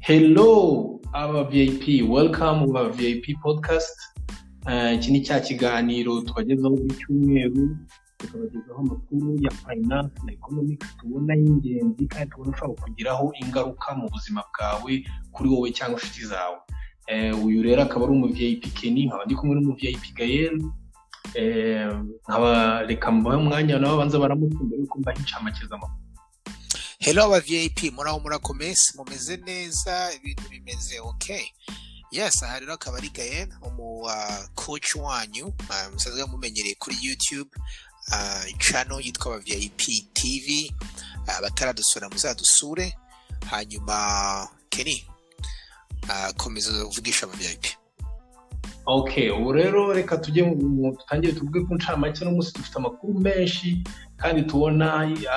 hello aba vip welcome aba vip podcast. Eh, iki ni cya kiganiro tubagezaho buri cyumweru tukabagezaho amakuru ya finance na economics tubona y'ingenzi kandi tubona ushobora kugiraho ingaruka mu buzima bwawe kuri wowe cyangwa inshuti zawe. Eh, uyu rero akaba ari umu vip nkaba ndi kumwe n'umu vip Eh, nkaba reka mbahe umwanya nabo banza baramutse mbere yuko mbaha incamake z'amakuru. Hello aba vip muraho murakomese mumeze neza ibintu bimeze okay yes aha rero akaba ari gayen umu coach wanyu uh, musanzwe mumenyereye kuri youtube uh, channel yitwa aba vip tv uh, bataradusura muzadusure hanyuma uh, komeza uvugisha aba vip okay ubu rero reka tujye dutangire tuvuge ku ncamake no munsi dufite amakuru menshi kandi tubona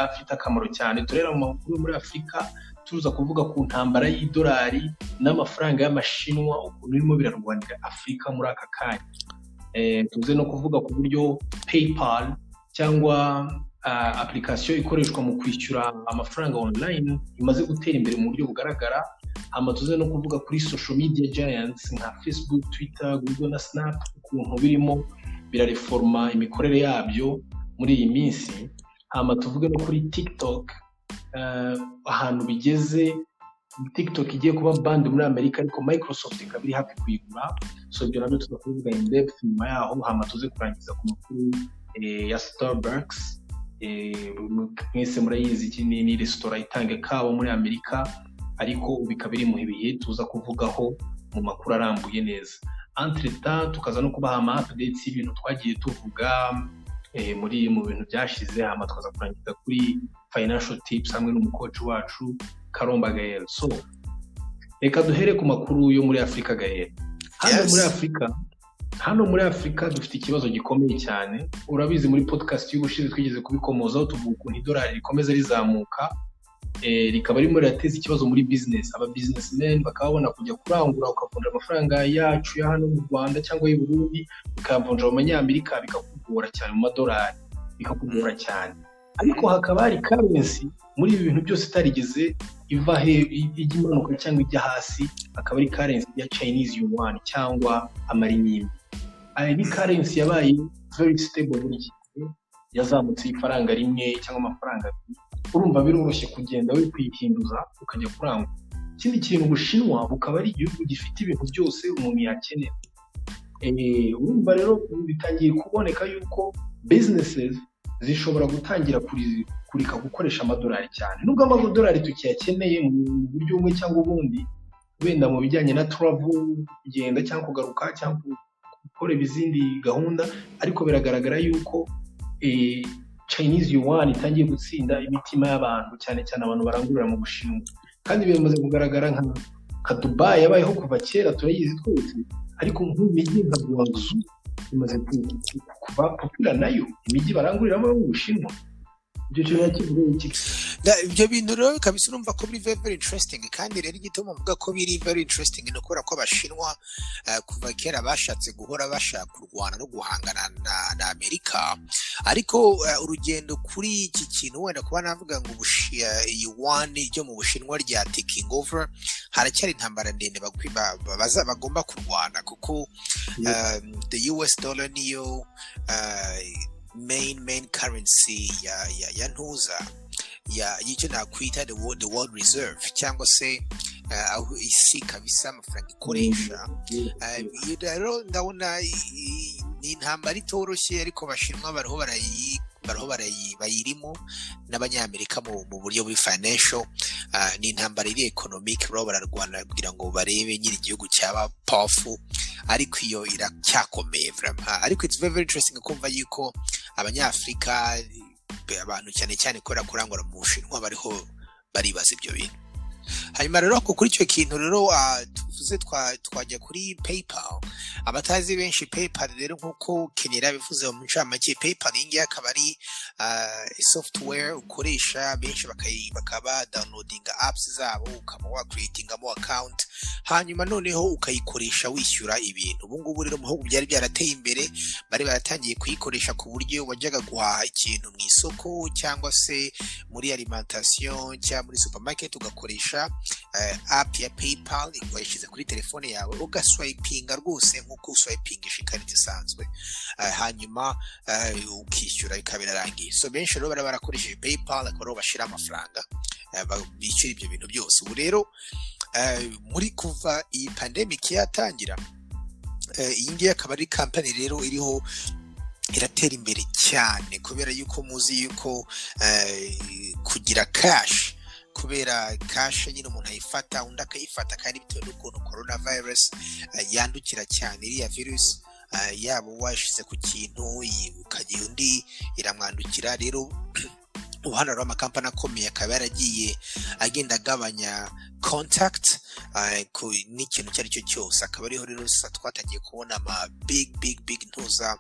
afite akamaro cyane. Turera mu makuru yo muri afurika tuza kuvuga ku ntambara y'idolari n'amafaranga y'amashinwa ukuntu birimo birarwanira afurika muri aka kanya. Eh, tuze no kuvuga ku buryo paypal cyangwa ah, application ikoreshwa mu kwishyura amafaranga online imaze gutera imbere mu buryo bugaragara hama tuze no kuvuga kuri social media giants nka facebook twitter google na snap ukuntu birimo birareforma imikorere yabyo muri iyi minsi. Hama tuvuge no kuri tiktok eh, ahantu bigeze tiktok igiye kuba band muri amerika ariko microsoft ikaba iri hafi kuyigura. So ibyo na byo tuza kubivuga in depth nyuma yaho. Hama tuze kurangiza ku makuru eh, ya starbucks eh, mwese murayizi ni resitora itanga ikawa muri amerika. Ariko ubu ikaba iri mu bihe tuza kuvugaho mu makuru arambuye neza. Entretemps tukaza no kubaha ama updates y'ibintu twagiye tuvuga eh, muri mu bintu byashize hama tukaza kurangiza kuri financial tips hamwe n'umukoci wacu karomba gael. So reka duhere ku makuru yo muri afurika gael. Hano muri afurika hano muri afurika dufite ikibazo gikomeye cyane. Urabizi muri podcast y'ubushize twigeze kubikomozaho tuvuga ukuntu idolari rikomeza rizamuka rikaba ririmo rirateza ikibazo muri business. Aba businessmen bakaba babona kujya kurangura ukavunja amafaranga yacu ya hano mu rwanda cyangwa y'u burundi bikavunja mu manyamerika bikakugora cyane mu madolari. Bikakugora cyane. Ariko hakaba hari currency muri ibi bintu byose itarigeze iva ijya imanuka cyangwa ijya hasi akaba ari currency ya chinese yuan cyangwa amarinimbi aya ni currency yabaye very stable buri gihe. Yazamutse ifaranga rimwe cyangwa amafaranga abiri. Urumva biroroshye kugenda we kwihinduza ukajya kurangura ikindi kintu ubushinwa bukaba ari igihugu gifite ibintu byose umuntu yakenera. Eh, urumva rero bitangiye kuboneka yuko businesses zishobora gutangira kuri- kureka gukoresha amadolari cyane. Nubwo amadolari tukiyakeneye mu buryo bumwe cyangwa ubundi wenda mu bijyanye na travel kugenda cyangwa kugaruka cyangwa gukora izindi gahunda ariko biragaragara yuko eh, chinese yuan itangiye gutsinda imitima y'abantu cyane cyane abantu barangurira mu bushinwa. Kandi bimaze kugaragara nka nka dubai yabayeho kuva kera turayizi twese ariko nk'imijyi nka guangzhou imaze ku- ku- kuba popula na yo imijyi baranguriramo mu bushinwa. Ibyo bintu rero kabisa urumva ko biri very interesting. Kandi rero igituma mvuga ko biri very interesting ni ukubera ko abashinwa eh, kuva kera bashatse guhora bashaka kurwana no guhangana na, amerika. Ariko eh, urugendo kuri iki kintu wenda kuba navuga ngo eh, yuan ryo mu bushinwa rya taking over haracyari intambara ndende bagomba kurwana. Kuko the us dollar niyo main main currency ya ya, ya ntuza ya y'icyo nakwita the world, the world reserve cyangwa se uh, aho isi kabisa amafaranga ikoresha. Uh, iyo rero ndabona ni intambara itoroshye ariko abashinwa bariho barayi bariho bayirimo n'abanyamerika mu, buryo buri financial uh, ni intambara iri economic bariho bararwana kugira ngo barebe nyiri igihugu cyaba powerful ariko iyo iracyakomeye ariko it's very, very interesting kumva yuko abanyafurika abantu cyane cyane kubera kurangura mu bushinwa bariho baribaza ibyo bintu. Hanyuma rero ku- kuri icyo kintu rero ah, bivuze twajya kuri paypal. Abatazi benshi paypal rero nk'uko kenera bivuze mu ncamake paypal iyi ngiyi akaba ari software ukoresha benshi bakaba downloadinga apps zabo ukaba wakreatingamo account. Hanyuma noneho ukayikoresha wishyura ibintu. Ubu ngubu rero mu bihugu byari byarateye imbere bari baratangiye kuyikoresha ku buryo wajyaga guhaha ikintu mu isoko cyangwa se muri alimentation cyangwa muri supermarket ugakoresha app ya paypal wayishyize kuri telefone yawe ugaswayipinga rwose nk'uko uswayipingisha ikarita isanzwe. Hanyuma ukishyura bikaba birarangiye so benshi rero bari barakoresheje paypal akaba ariho bashyira amafaranga bishyura ibyo bintu byose. Ubu rero muri kuva iyi pandemic yatangira iyi ngiyi akaba ari kampani rero iriho iratera imbere cyane kubera yuko muzi yuko kugira kashi kubera kashe nyine umuntu ayifata undi akayifata kandi bitewe n'ukuntu corona virus yandukira cyane. Iriya virusi yaba washyize ku kintu ukagira undi iramwandukira. Rero uruhande rw'amakampani akomeye akaba yaragiye agenda agabanya contact n'ikintu icyo ari cyo cyose. Akaba ariho rero twatangiye kubona ama big big big ntuza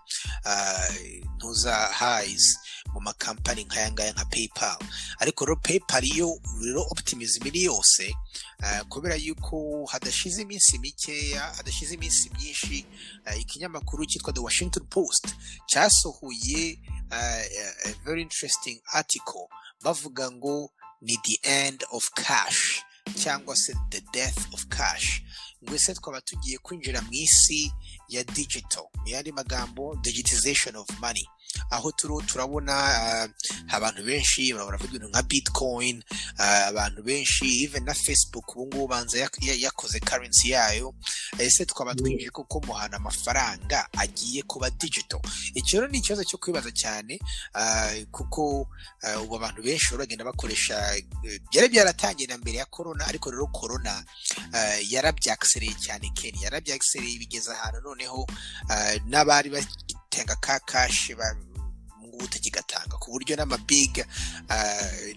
ntuza highs. Mu makampani nk'aya ngaya nka paypal. Ariko rero paypal yo rero optimism iri yose kubera yuko hadashize iminsi mikeya hadashize iminsi myinshi ikinyamakuru cyitwa the washington post cyasohoye a very interesting article bavuga ngo ni the end of cash cyangwa se the death of cash. Ngo ese twaba tugiye kwinjira mu isi ya digital. Mu yandi magambo digitization of money. Aho turiho turabona abantu benshi baravuga ibintu nka bitcoin abantu benshi even na facebook ubu ngubu banza yakoze currency yayo. Ese twaba twinjiye kuko muhana amafaranga agiye kuba digital. Icyo rero ni ikibazo cyo kwibaza cyane kuko ubu abantu benshi bagenda bakoresha byari byaratangiye na mbere ya corona ariko rero corona yarabyakisereye cyane ken yarabyakisereye bigeze ahantu noneho n'abari batenga ka kashi ngubu utakigatanga ku buryo n'amabig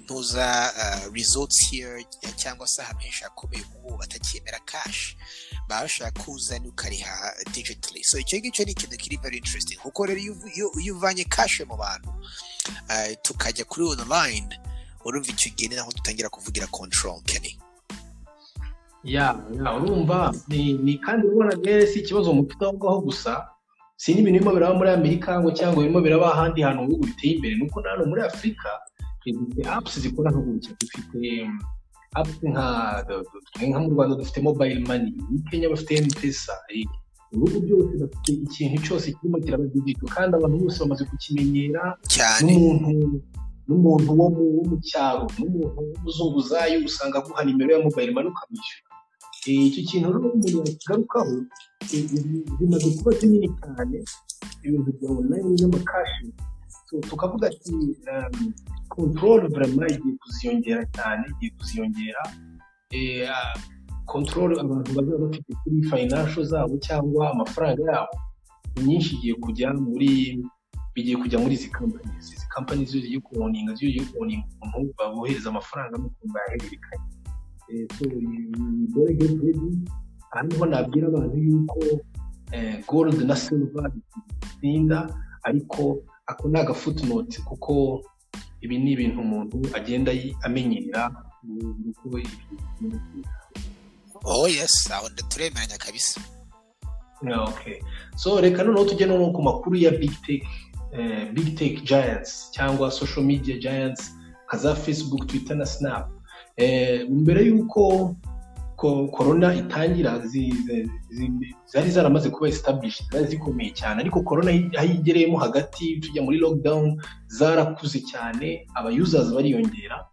ntuza resorts here cyangwa se ahantu henshi hakomeye ubu batakemera kashi baba bashaka kuzana ukariha digitally. So icyo ngicyo ni ikintu kiri very interesting. Kuko rero iyo uvanye kashi mu bantu tukajya kuri online urumva icyo gihe ni naho dutangira kuvugira control kenny. Ya urumva ni kandi ubona rero si ikibazo mufite aho ngaho gusa si n'ibintu birimo biraba muri amerika ngo cyangwa birimo biraba ahandi hantu mu bihugu biteye imbere. Nuko hano muri afurika dufite apusi zikora nka gutya dufite apusi nka nka mu rwanda dufite mobayiro mani muri kenya bafite emupesa ibihugu byose bafite ikintu cyose kirimo kiraba digito kandi abantu bose bamaze kukimenyera n'umuntu n'umuntu wo mu cyaro n'umuntu w'umuzunguzayi usanga aguha nimero ya mobayiro mani ukamwishyura icyo kintu rero umuntu yakigarukaho bimaze kuba binini cyane ibintu bya onurayini n'amakashi. Tukavuga ati kontorore burama igiye kuziyongera cyane igiye kuziyongera kontorore abantu bazaba bafite kuri fayinansho zabo cyangwa amafaranga yabo inyinshi igiye kujya muri bigiye kujya muri izi kampani izi kampani zigiye kuwoninga zigiye kuwoninga umuntu babohereza amafaranga n'ukuntu bayahererekanya dore geti aha ni ho nabwira abantu yuko gold na silver bitsinda ariko ako ni agafutinoti kuko ibi ni ibintu umuntu agenda amenyera oh yes aho turemeranya kabisa. Okay. So reka noneho tujye noneho ku makuru ya big tech big tech giants cyangwa social media giants nka za facebook twitter na snap. Mbere y'uko korona itangira zari zaramaze kuba established zari zikomeye cyane. Ariko korona aho igereyemo hagati tujya muri lockdown zarakuze cyane abayuzazi bariyongera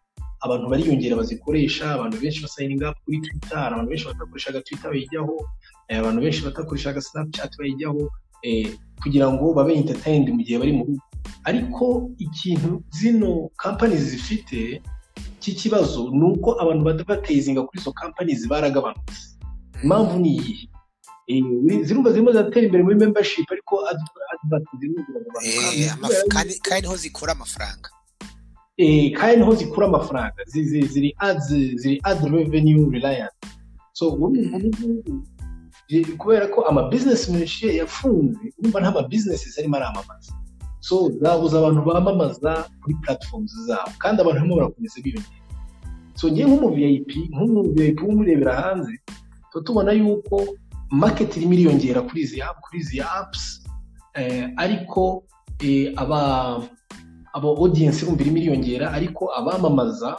abantu bariyongera bazikoresha abantu benshi basayininga kuri twitter abantu benshi batakoreshaga twitter bayijyaho abantu benshi batakoreshaga snapchat bayijyaho kugira ngo babe entertained mu gihe bari mu rugo. Ariko ikintu zino companies zifite cy'ikibazo ni uko abantu badabatezinga kuri izo kampani baragabanutse. Impamvu ni iyi zirumva zirimo ziratera imbere muri membership ariko kandi ni ho zikura amafaranga. Kandi ni ho zikura amafaranga. Ziri ads ziri ad revenue reliance so kubera ko amabizinesi menshi yafunze urumva nta mabizinesi arimo aramamaza. So zabuze abantu bamamaza kuri platforms zabo. Kandi abantu barimo barakomeza biyongera so ngewe nk'umu vip nk'umu vip w'umurebera hanze tuba tubona yuko market irimo iriyongera kuri izi kuri izi apps ariko aba aba audience bumva irimo iriyongera ariko abamamaza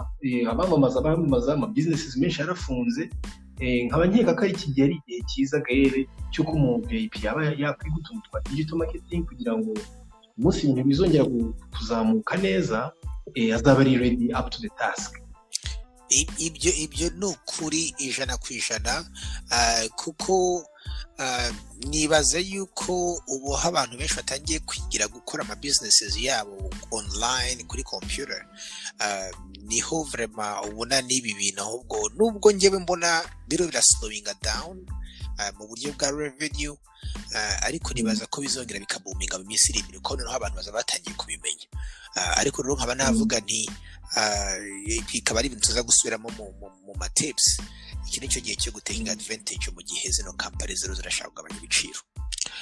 abamamaza abamamaza amabizinesi menshi yarafunze nkaba nkeka ko ari iki gihe ari igihe cyiza gahere cy'uko umuntu yaba yakwiga utuntu twa digital marketing kugira ngo umunsi ibintu bizongera kuzamuka neza azaba ari ready up to the task. Ibyo ibyo ni ukuri ijana ku ijana kuko nibaza yuko ubu aho abantu benshi batangiye kwigira gukora amabizinesi yabo online kuri computer. Niho vrema ubona n'ibi bintu ahubwo nubwo ngewe mbona biro biraslowinga down mu buryo bwa revenue ariko nibaza ko bizongera bikabuminga mu minsi iri imbere kuko noneho abantu baza batangiye kubimenya. Ariko rero nkaba navuga nti bikaba ari ibintu tuza gusubiramo mu matips iki ni cyo gihe cyo gutanga advantage mu gihe zino kampani zero zirashaka kugabanya ibiciro.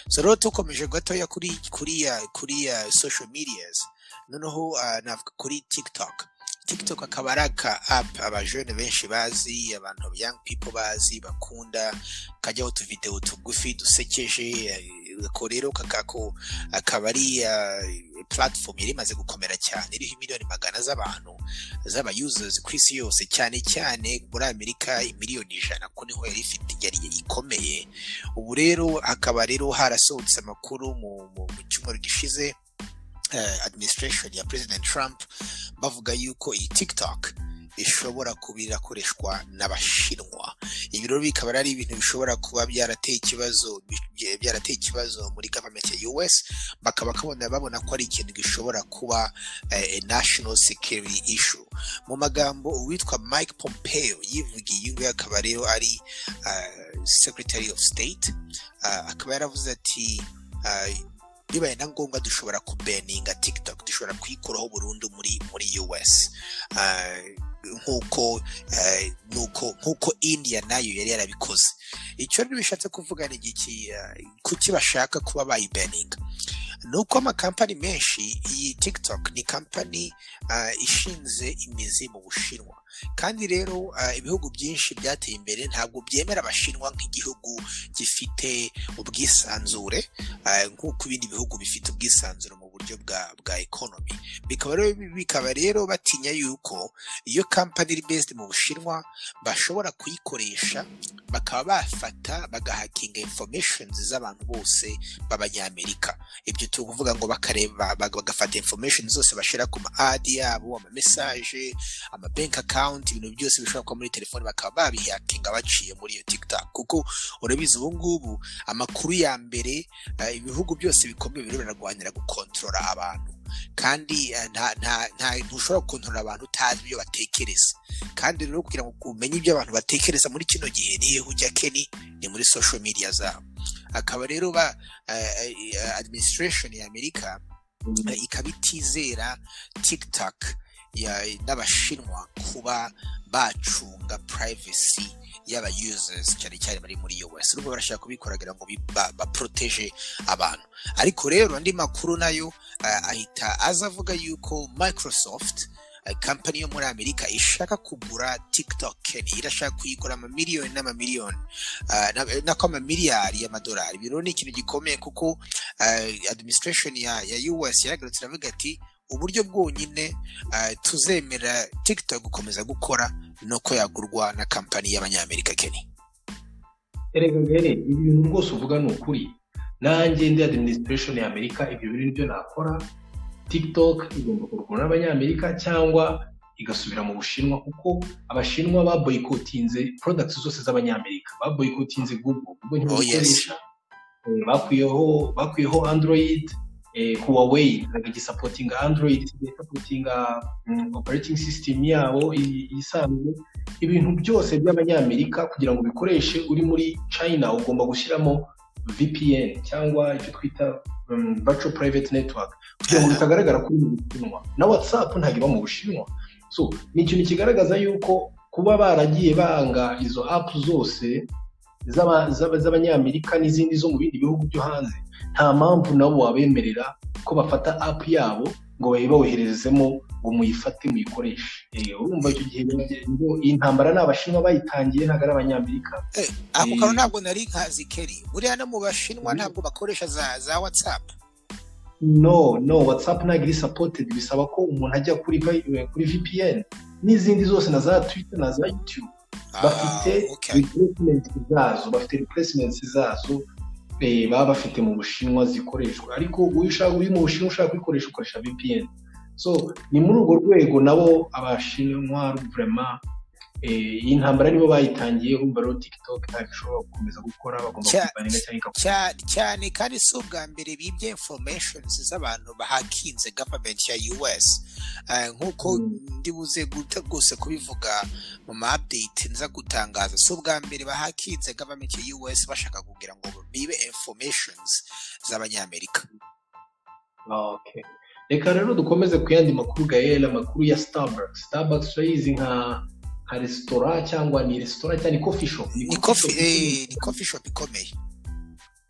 So rero tukomeje gatoya kuri kuri kuri social medias. Noneho navuga kuri tiktok. Tiktok akaba ari aka app abajene benshi bazi abantu young people bazi bakunda kajyaho utuvidewo tugufi dusekeje ko rero kakako akaba ari platform yari imaze gukomera cyane iriho miliyoni magana z'abantu z'aba users ku isi yose cyane cyane muri amerika miliyoni ijana ko ni ho yari ifite yari ikomeye. Ubu rero hakaba rero harasohotse amakuru mu cyumweru gishize administration ya president trump bavuga yuko iyi tiktok ishobora kuba irakoreshwa n'abashinwa. Ibi rero bikaba ari ibintu bishobora kuba byarateye ikibazo byarateye ikibazo muri government ya US bakaba kabona babona ko ari ikintu gishobora kuba a national security issue. Mu magambo uwitwa Mike Pompeo yivugiye iyi ngiyi akaba rero ari secretary of state akaba yaravuze ati bibaye na ngombwa dushobora kubeninga tiktok dushobora kuyikuraho burundu muri muri us nk'uko nuko nk'uko india na yo yari yarabikoze. Icyo rero bishatse kuvuga ni iki kuki bashaka kuba bayibeninga ni uko amakampani menshi iyi tiktok ni kampani ishinze imizi mu bushinwa. Kandi rero ibihugu byinshi byateye imbere ntabwo byemera abashinwa nk'igihugu gifite ubwisanzure nk'uko ibindi bihugu bifite ubwisanzure buryo bwa ekonomi bikaba rero batinya yuko iyo kampani iri based mu bushinwa bashobora kuyikoresha bakaba bafata bagahakinga information z'abantu bose b'abanyamerika. Ibyo turi kuvuga ngo bakareba bagafata information zose bashyira ku ma adi yabo ama message ama bank account ibintu byose bishobora kuba muri telefone bakaba babihakinga baciye muri iyo tiktok. Kuko urabizi ubu ngubu amakuru ya mbere ibihugu byose bikomeye biri birarwanira gukontorora abantu. Kandi ntushobora gukontorora abantu utazi ibyo batekereza. Kandi rero kugira ngo umenye ibyo abantu batekereza muri kino gihe niyo ujya keni ni muri social media zabo. Akaba rero ba administration ya amerika ikaba itizera tiktok. N'abashinwa kuba bacunga privacy y'aba users cyane cyane bari muri US nubwo barashaka kubikora kugira ngo baproteje abantu. Ariko rero andi makuru na yo ahita aza avuga yuko Microsoft kampani yo muri amerika ishaka kugura tiktok. Irashaka kuyigura amamiliyoni n'amamiliyoni nako amamiliyari y'amadolari. Biro ni ikintu gikomeye kuko administration ya us yaragarutse iravuga ati uburyo bwonyine tuzemera tiktok gukomeza gukora ni uko yagurwa na kampani y'abanyamerika keni erega mbere ibi bintu rwose uvuga ni ukuri. Nanjye ndi administration ya amerika ibyo bintu ni byo nakora. Tiktok igomba kugurwa n'abanyamerika cyangwa igasubira mu bushinwa kuko abashinwa baboyikotinze products zose z'abanyamerika. Baboyikotinze google google ntibazikoresha bakwiyeho bakwiyeho android huawei ntabwo igisapotinga android igisapotinga operating system yabo isanzwe. Ibintu byose by'abanyamerika kugira ngo bikoreshe uri muri china ugomba gushyiramo vpn cyangwa icyo twita virtual private network. Kugira ngo bitagaragara ko uri mu bushinwa. Na whatsapp ntabwo iba mu bushinwa. So ni ikintu kigaragaza yuko kuba baragiye banga izo apu zose z'abanyamerika n'izindi zo mu bindi bihugu byo hanze nta mpamvu nabo wabemerera ko bafata apu yabo ngo bayibohererezemo ngo muyifate muyikoreshe. Urumva icyo gihe iyi ntambara ni abashinwa bayitangiye ntabwo ari abanyamerika. Ako kantu ntabwo nari nkazi keri buriya no mu bashinwa ntabwo bakoresha za za watsapu no no watsapu ntabwo iri sapotedi bisaba ko umuntu ajya kuri kuri vpn n'izindi zose na za twita na za yutube bafite replacement zazo bafite replacement zazo baba bafite mu bushinwa zikoreshwa. Ariko uri mu bushinwa ushaka kuyikoresha ukoresha vpn so ni muri urwo rwego nabo abashinwa vrema iyi ntambara nibo bayitangiye urumva rero tiktok ntabwo ishobora gukomeza gukora bagomba kuyibanira cyangwa cyane kandi si ubwa mbere bibye informations z'abantu bahakinze government ya us nk'uko ndibuze guta rwose kubivuga mu ma update nza gutangaza. Si ubwa mbere bahakinze government ya us bashaka kugira ngo bibe informations z'abanyamerika. Reka rero dukomeze ku yandi makuru gahera amakuru ya starbucks. Starbucks urayizi nka nka resitora cyangwa ni resitora cyangwa ni coffee shop. Ni coffee shop ikomeye.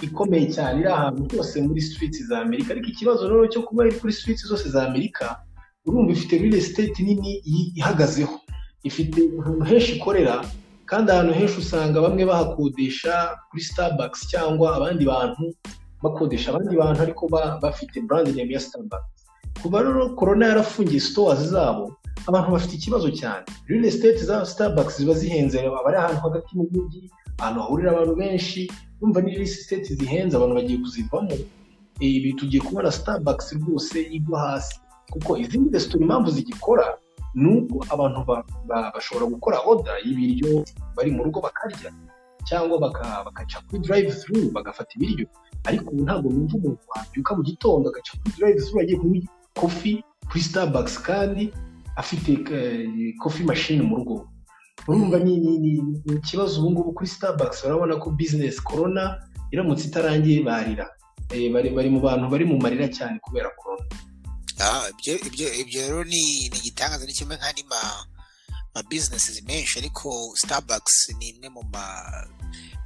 ikomeye. Cyane iri ahantu hose muri streets za amerika. Ariko ikibazo rero cyo kuba iri kuri streets zose za amerika urumva ifite real estate nini ihagazeho. Ifite ahantu henshi ikorera kandi ahantu henshi usanga bamwe bahakodesha kuri starbucks cyangwa abandi bantu bakodesha abandi bantu ariko bafite brand name ya starbucks. Kuba rero corona yarafungiye stores zabo abantu bafite ikibazo cyane. Real estate za starbucks ziba zihenze aba ari ahantu hagati mu mujyi ahantu hahurira abantu benshi umva ni real estate zihenze abantu bagiye kuzivamo. Ibi tugiye kubona starbucks rwose igwa hasi. Kuko izindi resitora impamvu zigikora ni uko abantu bashobora gukora oda y'ibiryo bari mu rugo bakarya cyangwa bagaca kuri drive through bagafata ibiryo. Ariko ubu ntabwo numva umuntu wabyuka mu gitondo agaca kuri drive through agiye kunywa kofi kuri starbucks kandi afite kofi mashini mu rugo. Urumva ni ikibazo ubu ngubu kuri starbucks urabona ko business corona iramutse itarangiye barira bari mu bantu bari mu marira cyane kubera corona. Ibyo rero ni igitangaza ni kimwe nk'andi ma businesses menshi ariko starbucks ni imwe mu ma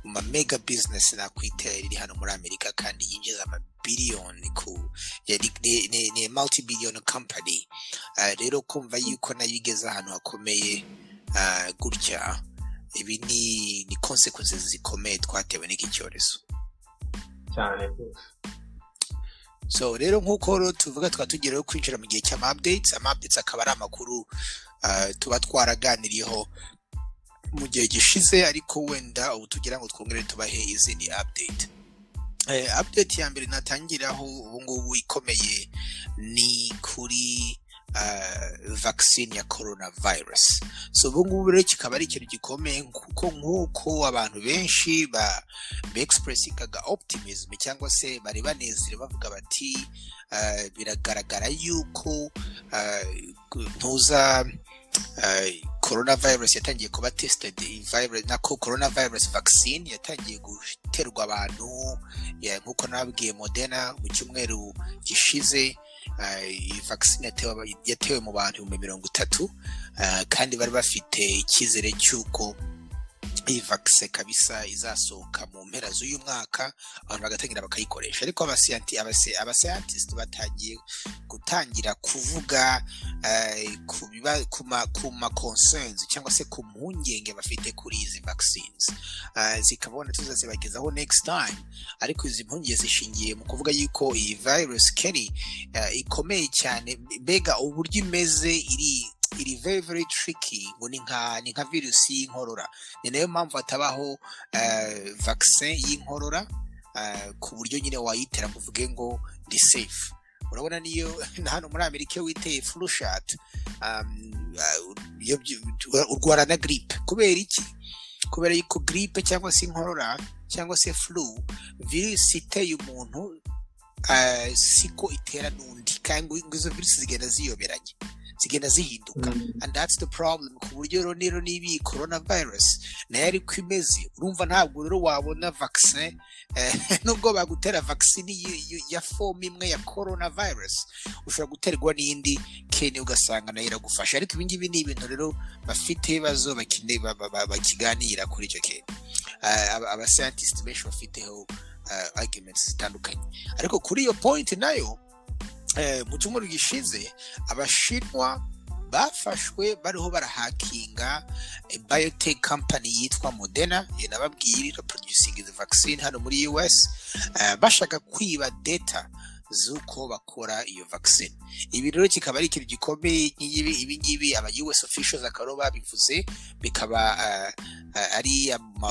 mu ma mega business nakwita iri hano muri amerika kandi yinjiza amabiliyoni ku ni multi billion company. Rero kumva yuko na yo igeze ahantu hakomeye gutya ibi ni ni consequences zikomeye twatewe n'iki cyorezo. Cyane rwose. So rero nk'uko tuvuga tukaba tugereho kwinjira mu gihe cy'ama updates ama updates akaba ari amakuru tuba twaraganiriyeho mu gihe gishize ariko wenda ubu tugira ngo twongere tubahe izindi update. Update ya mbere natangiraho ubu ngubu ikomeye ni kuri vaccine ya corona virus so ubu ngubu rero kikaba ari ikintu gikomeye kuko nk'uko abantu benshi ba expressingaga optimism cyangwa se bari banezerewe bavuga bati biragaragara yuko ntuza corona virus yatangiye kuba tested nako corona virus vaccine yatangiye guterwa abantu nk'uko nababwiye modena mu cyumweru gishize iyi vaccine yatewe mu bantu ibihumbi mirongo itatu kandi bari bafite icyizere cy'uko vaccine kabisa izasohoka mu mpera z'uyu mwaka abantu bagatangira bakayikoresha. Ariko abasayantisiti batangiye gutangira kuvuga ku ma concerns cyangwa se ku mpungenge bafite kuri izi vaccines. Zikabona tuzazibagezaho next time. Ariko izi mpungenge zishingiye mu kuvuga yuko iyi virus keri ikomeye cyane. Mbega uburyo imeze iri iri very very tricky ngo ni nka ni nka virusi y'inkorora. Ni na yo mpamvu hatabaho uh, vaccine y'inkorora uh, ku buryo nyine wayitera ngo uvuge ngo ndi safe. Urabona niyo hano muri amerika iyo witeye flu shot um, uh, urwara na gripe kubera iki? Kubera yuko gripe cyangwa se inkorora cyangwa se flu virusi iteye umuntu siko itera n'undi. Kandi izo virusi zigenda ziyoberanye zigenda zihinduka. And that's the problem. Ku buryo rero rero niba iyi coronavirus na yo ariko imeze urumva ntabwo rero wabona vaccine eh, nubwo bagutera vaccine ya form imwe ya coronavirus ushobora guterwa n'indi kene ugasanga na yo iragufasha. Ariko ibi ngibi ni ibintu rero bafite ibibazo bakine ba- ba- ba- bakiganira kuri icyo kintu. Eh, aba- abascientist benshi bafiteho eh, arguments zitandukanye. Ariko kuri iyo point na yo mu cyumweru gishize abashinwa bafashwe bariho barahakinga eh, biotech company yitwa Moderna iyo nababwiye iri the vaccine hano muri US eh, bashaka kwiba data z'uko bakora iyo vaccine. Ibi rero kikaba ari ikintu gikomeye nk'ibi ibi ngibi aba US officials akaba babivuze bikaba eh, eh, ari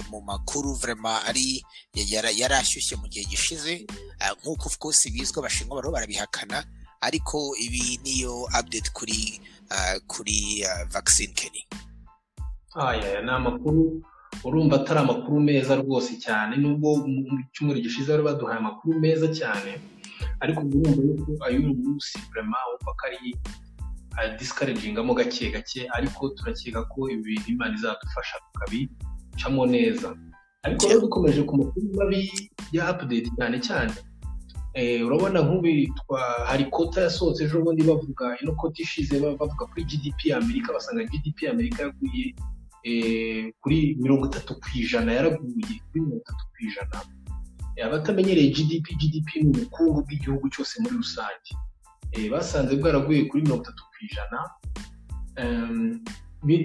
mu makuru vraiment ari yara- yarashyushye mu gihe gishize. Eh, nk'uko of course bizwi abashinwa bariho barabihakana ariko ibi niyo update kuri kuri vaccine Kenny. Aya ni amakuru urumva atari amakuru meza rwose cyane nubwo mu cyumweru gishize bari baduhaye amakuru meza cyane. Ariko ubu urumva yuko ay'uyu munsi vrema wumva ko ari discouragingamo gake gake ariko turakeka ko ibi imana izadufasha tukabicamo neza. Ariko rero dukomeje ku makuru mabi ya update cyane cyane. Eh, urabona nk'ubitwa hari kota yasohotse ejo bundi bavuga ino kota ishize ba- bavuga kuri gdp ya amerika basanga gdp ya amerika yaguye eh, kuri mirongo itatu ku ijana yaraguye kuri mirongo itatu ku ijana. Abatamenyereye gdp gdp ni ubukungu bw'igihugu cyose muri rusange. Eh, basanze bwaraguye kuri mirongo itatu ku ijana.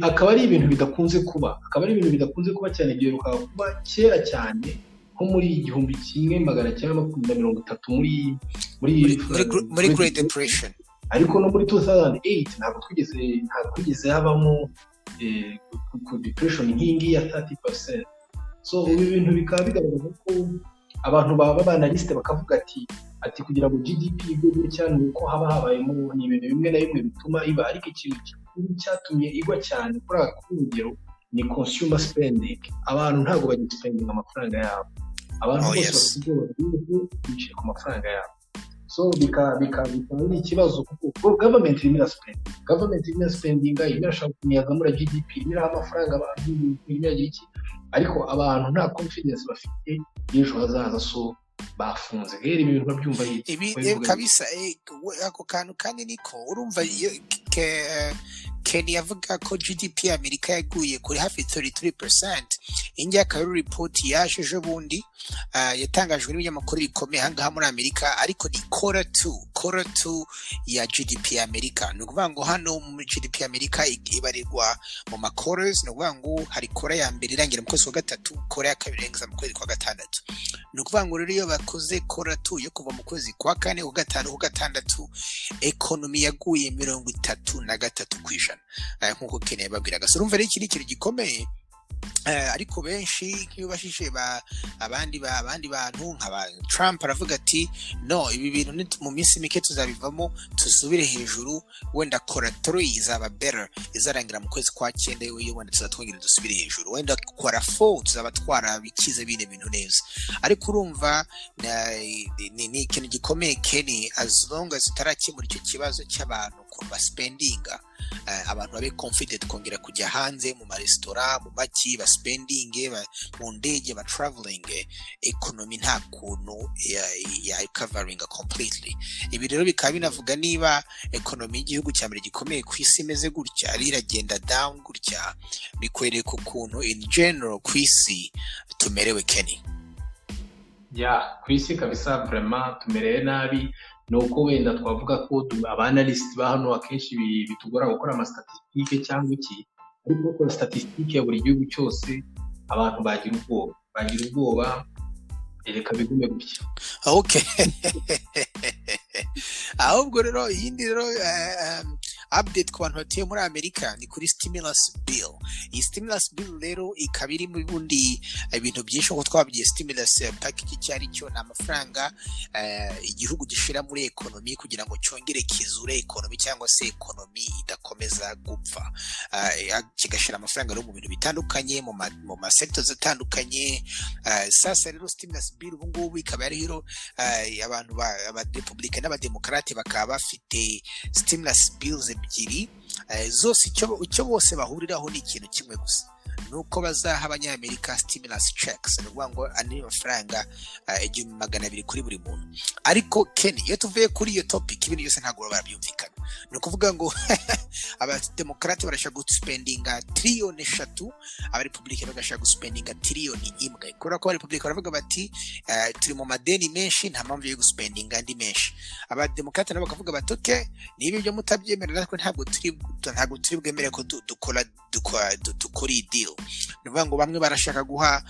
Akaba ari ibintu bidakunze kuba. Akaba ari ibintu bidakunze kuba cyane byeruka kuba kera cyane nko muri igihumbi kimwe magana cyenda makumyabiri na mirongo itatu muri muri muri, muri, gr- muri Great Depression. Ariko no muri 2008 ntabwo twigeze ntabwo twigeze habamo eh, ku- depression nk'iyi ngiyi ya 30% so ibi bintu bikaba bigaragaza ko abantu baba banalisite bakavuga ati ati kugira ngo GDP igwe gutya ni uko haba habayemo ni ibintu bimwe na bimwe bituma iba. Ariko ikintu gikuru cyatumye igwa cyane kuri aka urugero ni consumer spending. Abantu ntabwo bagisipendinga amafaranga yabo. Abantu Oh, bose bafite ubwoba bw'uko bicaye ku mafaranga yabo. So bikaba ari ikibazo kuko government irimo irasipendinga government irimo irasipendinga irimo irashaka kumiyazamura GDP irimo iraha amafaranga abantu irimo iragira iki. Ariko abantu nta confidence bafite y'ejo hazaza so bafunze. Rero ibi bintu babyumva ibi eh, kabisa eh, ako kantu kandi niko urumva iyo ke- Ken yavuga ko GDP Amerika yaguye kuri hafi 33% ingiye akaba ari report yaje ejo bundi yatangajwe n'ibinyamakuru bikomeye. Ahangaha muri Amerika ariko ni quarter 2 quarter 2 ya GDP ya Amerika. Ni ukuvuga ngo hano muri GDP Amerika ibarirwa mu ma quarters ni ukuvuga ngo hari kora ya mbere irangira mu kwezi kwa gatatu kora ya kabiri irangiza mu kwezi kwa gatandatu. Ni ukuvuga ngo rero iyo bakoze kora tu yo kuva mu kwezi kwa kane ku gatanu ku gatandatu ekonomi yaguye mirongo itatu na gatatu ku ijana. Nk'uko kene yababwiraga so urumva rero iki ni ikintu gikomeye? Ariko benshi nk'iyo bashije ba abandi ba abandi bantu nka ba Trump aravuga ati no ibi bintu mu minsi mike tuzabivamo tusubire hejuru wenda kora 3 izaba better izarangira mu kwezi kwa cyenda iyo wenda tuzatwongera dusubire hejuru wenda kora 4 tuzaba twarabikize bine bintu neza. Ariko urumva na- ni ikintu gikomeye Kenny as long as icyo kibazo cy'abantu ukuntu baspendinga eh, abantu babe confident kongera kujya hanze mu maresitora mu maki baspendinge ba, mu ndege ba traveling economy nta kuntu ya, coveringa completely. Ibi rero bikaba binavuga niba economy y'igihugu cya mbere gikomeye ku isi imeze gutya ari iragenda down gutya bikwereka ukuntu in general ku isi tumerewe Kenny. Ya ku isi kabisa vrema tumereye nabi ni uko wenda twavuga ko abanalisiti ba hano akenshi bi- bitugora gukora amastatistike cyangwa iki ariko gukora statisitike ya buri gihugu cyose abantu bagira ubwoba. Bagira ubwoba reka bigume gutya. Ahubwo rero iyindi rero eh, um, update ku bantu batuye muri amerika ni kuri stimulus bill. Iyi stimulus bill rero ikaba iri mu bundi ibintu byinshi nk'uko twabwiye stimulus eh, package icyo ari cyo ni amafaranga eh, igihugu gishira muri ekonomi kugira ngo cyongere kizure ekonomi cyangwa se ekonomi idakomeye gikomeza gupfa kigashyira amafaranga rero mu bintu bitandukanye mu masectors atandukanye. Sasa rero stimulus bill ubu ngubu ikaba yariho abantu abarepublika n'abademokarate bakaba bafite stimulus bills ebyiri zose icyo bose bahuriraho ni ikintu kimwe gusa. Nuko bazaha abanyamerika stimulus checks ni ukuvuga ngo andi mafaranga igihumbi magana abiri kuri buri muntu. Ariko keni iyo tuvuye kuri iyo topic ibintu byose ntabwo barabyumvikana ni ukuvuga ngo abademokarate barashaka gusipendinga tiriyoni eshatu abarepublika bagashaka gusipendinga tiriyoni imwe. Kubera ko abarepublika baravuga bati turi mu madeni menshi nta mpamvu yo gusipendinga andi menshi. Abademokarate nabo bakavuga bati oke niba ibyo mutabyemera natwe ntabwo turi ntabwo turi bwemere ko dukora dukora iyi deal. Ni ukuvuga ngo bamwe barashaka guha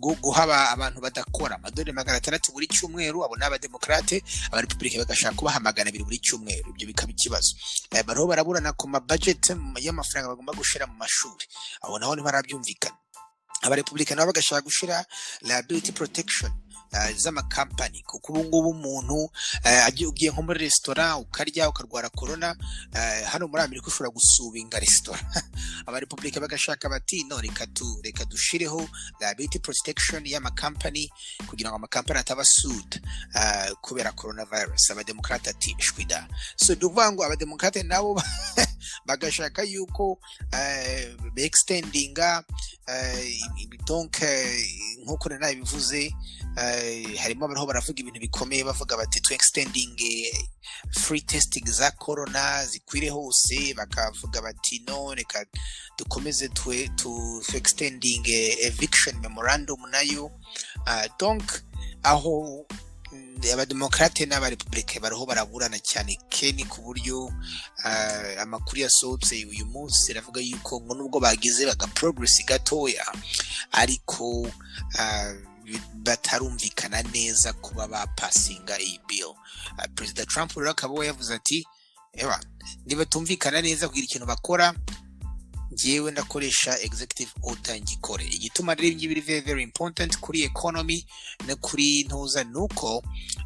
guha abantu badakora. Amadolari magana atandatu buri cyumweru abo ni abademokarate abarepublika bagashaka kubaha magana abiri buri cyumweru. Ibyo bikaba ikibazo. Bariho baraburana ku mabajeti y'amafaranga bagomba gushyira mu mashuri. Aho naho ntibarabyumvikana abarepublika nabo bagashaka gushyira liability protection. Z'amakampani kuko ubu ngubu umuntu ugiye nko muri resitora ukarya ukarwara korona hano muri amerika ushobora gusubinga resitora. Abarepublika bagashaka bati no reka dushireho liability protection y'amakampani kugira ngo amakampani ataba sued kubera corona virus abademokarate ati shwida so ni ukuvuga ngo abademokarate nabo bagashaka yuko beextendinga donc nk'uko nabivuze harimo abariho baravuga ibintu bikomeye bavuga bati tu extending free testing za corona zikwire hose bakavuga bati no reka dukomeze tu tu extending eviction memorandum na yo donc aho abademokarate n'abarepublika bariho baraburana cyane keni ku buryo amakuru yasohotse uyu munsi aravuga yuko ngo nubwo bagize baga progress gatoya ariko batarumvikana neza kuba bapasinga iyi bill. Perezida trump rero akaba yavuze ati eba niba tumvikana neza kugira ikintu bakora ngewe ndakoresha executive order ngikore. Igituma rero ibingibi biri very very important kuri economy no kuri ntuza nuko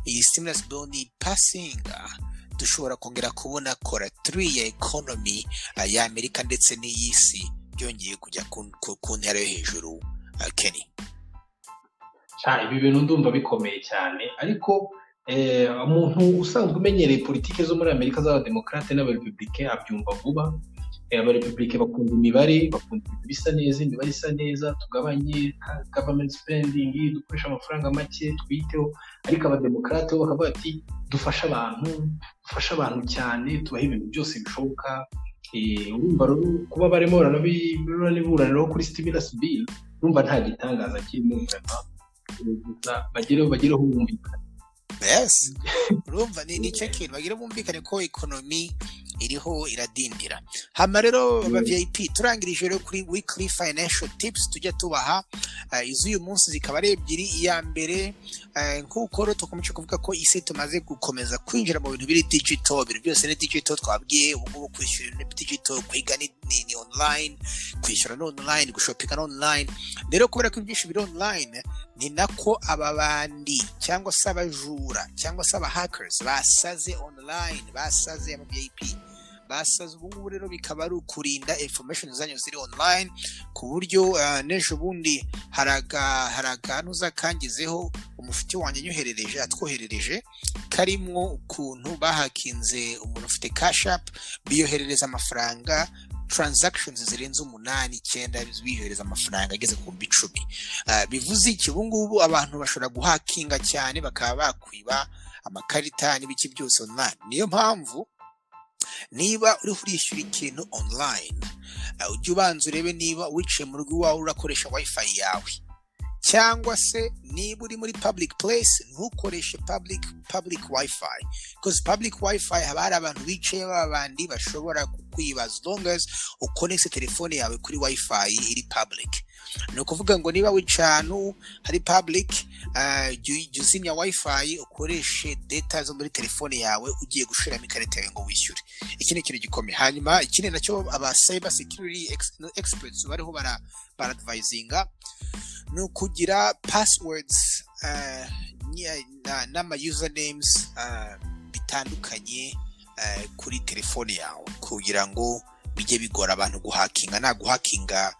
iyi stimulus bill ni passinga dushobora kongera kubona kora turi ya economy ya amerika ndetse n'iy'isi. Byongeye kujya ku ntera yo hejuru kenny. Ibi bintu ndumva bikomeye cyane ariko umuntu usanzwe umenyereye politiki zo muri amerika z'abademokarate n'abarepublike abyumva vuba abarepublike bakunda imibare bakunda ibintu bisa neza imibare isa neza tugabanye government spending dukoresha amafaranga make twiteho ariko abademokarate bo bakavuga ati dufashe abantu dufashe abantu cyane tubahe ibintu byose bishoboka urumva kuba barimo baraniburaniraho kuri stimulus bill urumva nta gitangaza kirimo gusa bagereho bagereho bumvikana yes. Urumva ni icyo kintu bagira bumvikane ko ekonomi iriho iradindira. Hama rero aba vip turangirije rero kuri weekly financial tips tujya tubaha. Iz'uyu munsi zikaba ari ebyiri. Iya mbere nk'uko rero dukomeje kuvuga ko isi tumaze gukomeza kwinjira mu bintu biri digital ibintu byose ni digital twabwiye ubu ngubu kwishyura ni digital kwiga ni online kwishyura ni online gushopinga ni online. Rero kubera ko ibyinshi biri online ni nako aba bandi cyangwa se abajura cyangwa se aba hackers basaze online basaze ama vip basaze ubu ngubu rero bikaba ari ukurinda information zanyu ziri online ku buryo n'ejo bundi hari akantu uzakangizeho umufuti wanjye anyoherereje atwoherereje karimo ukuntu bahakinze umuntu ufite cash app biyoherereza amafaranga transactions zirenze umunani icyenda biyohereza amafaranga ageze ku bihumbi icumi. Bivuze iki? Ubu ngubu abantu bashobora guhakinga cyane bakaba bakwiba amakarita n'ibiki byose online. Niyo mpamvu niba uriho urishyura ikintu online ujye ubanza urebe niba wicaye mu rugo iwawe urakoresha wifi yawe. Cyangwa se niba uri muri public place ntukoreshe public public wifi. Because public wifi haba hari abantu bicaye b'abandi bashobora kukwiba as long as ukonese telefone yawe kuri wifi iri public. Ni ukuvuga ngo niba wicaye ahantu hari public jya uzimya wifi ukoreshe data zo muri telefone yawe ugiye gushiramo ikarita yawe ngo wishyure. Iki ni ikintu gikomeye. Hanyuma ikindi na cyo aba cyber security experts bariho baradvisinga ni ukugira passwords n'ama usernames bitandukanye kuri telefone yawe. Kugira ngo bijye bigora abantu guhakinga nta guhakinga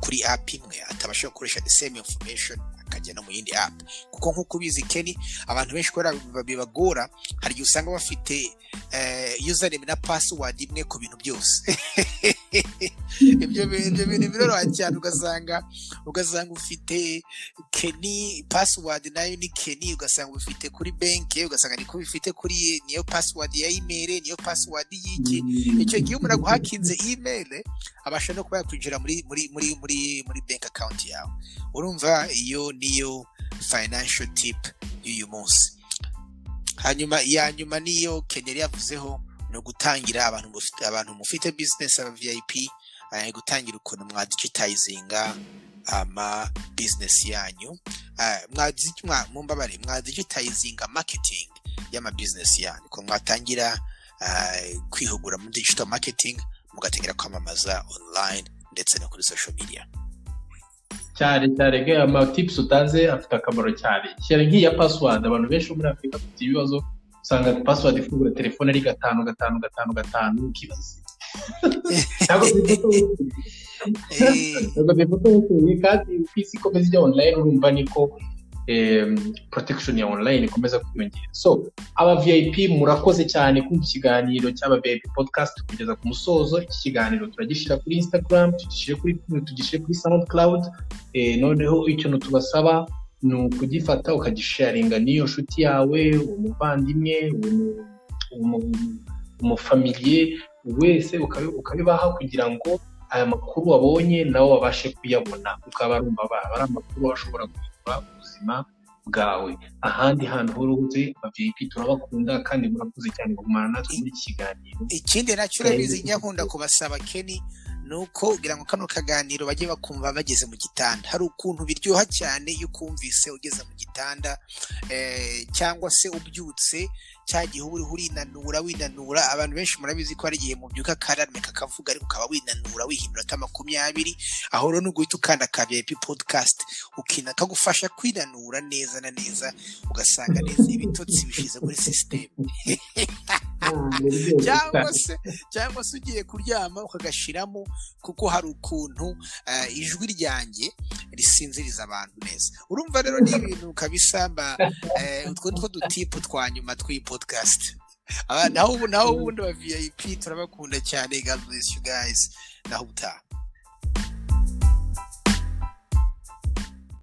kuri app imwe atabasha gukoresha the same information akajya no mu yindi app. Kuko nk'uko ubizi keni abantu benshi kubera bibagora hari igihe usanga bafite username na password imwe ku bintu byose. Ibyo bintu biroroha cyane ugasanga ugasanga ufite keni password na yo ni keni ugasanga ufite kuri banki ugasanga niko bifite kuri niyo password ya email niyo password y'iki. Icyo gihe umuntu aguhakinze email abasha no kuba yakwinjira muri muri muri muri bank account yawe. Urumva iyo niyo financial tip y'uyu munsi hanyuma iya nyuma niyo keneri yavuzeho ni ugutangira abantu mufite business aba vip gutangira ukuntu mwa digitizinga ama business yanyu. Mumbabare mwa digitizinga marketing y'ama business yanyu. Ko mwatangira kwihugura muri digital marketing mugatangira kwamamaza online ndetse no kuri social media. Cyane cyane nk'aya amatipusi utanze afite akamaro cyane. Cyane nk'iya pasiwadi abantu benshi bo muri afurika bafite ibibazo usanga pasiwadi ifungura telefone ari gatanu gatanu gatanu gatanu ukibaza ntabwo zifite ubutumwa kandi uko isi ikomeza ijya online urumva niko protection ya online ikomeza kwiyongera so aba vip murakoze cyane kumva ikiganiro cy'aba vip podcast kugeza ku musozo. Iki kiganiro turagishyira kuri instagram tugishyire kuri tugishyire kuri soundcloud. Noneho icyo tubasaba ni ukugifata ukagisharinga n'iyo nshuti yawe umuvandimwe umufamiliye wese ukabibaha kugira ngo aya makuru wabonye nabo babashe kuyabona. Ukaba ari amakuru ashobora guhindura ubuzima bwawe. Ahandi hantu huruze abavip turabakunda kandi murakoze cyane gumana natwe muri iki kiganiro. Ikindi na cyo urabizi nkunda kubasaba keni ni uko kugira ngo kano kaganiro bajye bakumva bageze mu gitanda. Hari ukuntu biryoha cyane iyo ukumvise ugeze mu gitanda cyangwa se ubyutse cya gihe uba uriho urinanura winanura. Abantu benshi murabizi ko hari igihe mubyuka karame kakavuga ariko ukaba winanura wihindura ata makumyabiri. Aho rero n'ubwo uhita ukanda ka vip podcast ukina kagufasha kwinanura neza na neza ugasanga neza ibitotsi bishize muri sisiteme cyangwa se cyangwa se ugiye kuryama ukagashiramo kuko hari ukuntu ijwi ryanjye risinziriza abantu neza. Urumva rero ni ibintu kabisamba utwo two dutipu twa nyuma tw'iyi podcast. Ubu naho ubundi ba vip turabakunda cyane god bless you guys. Naho ubutaha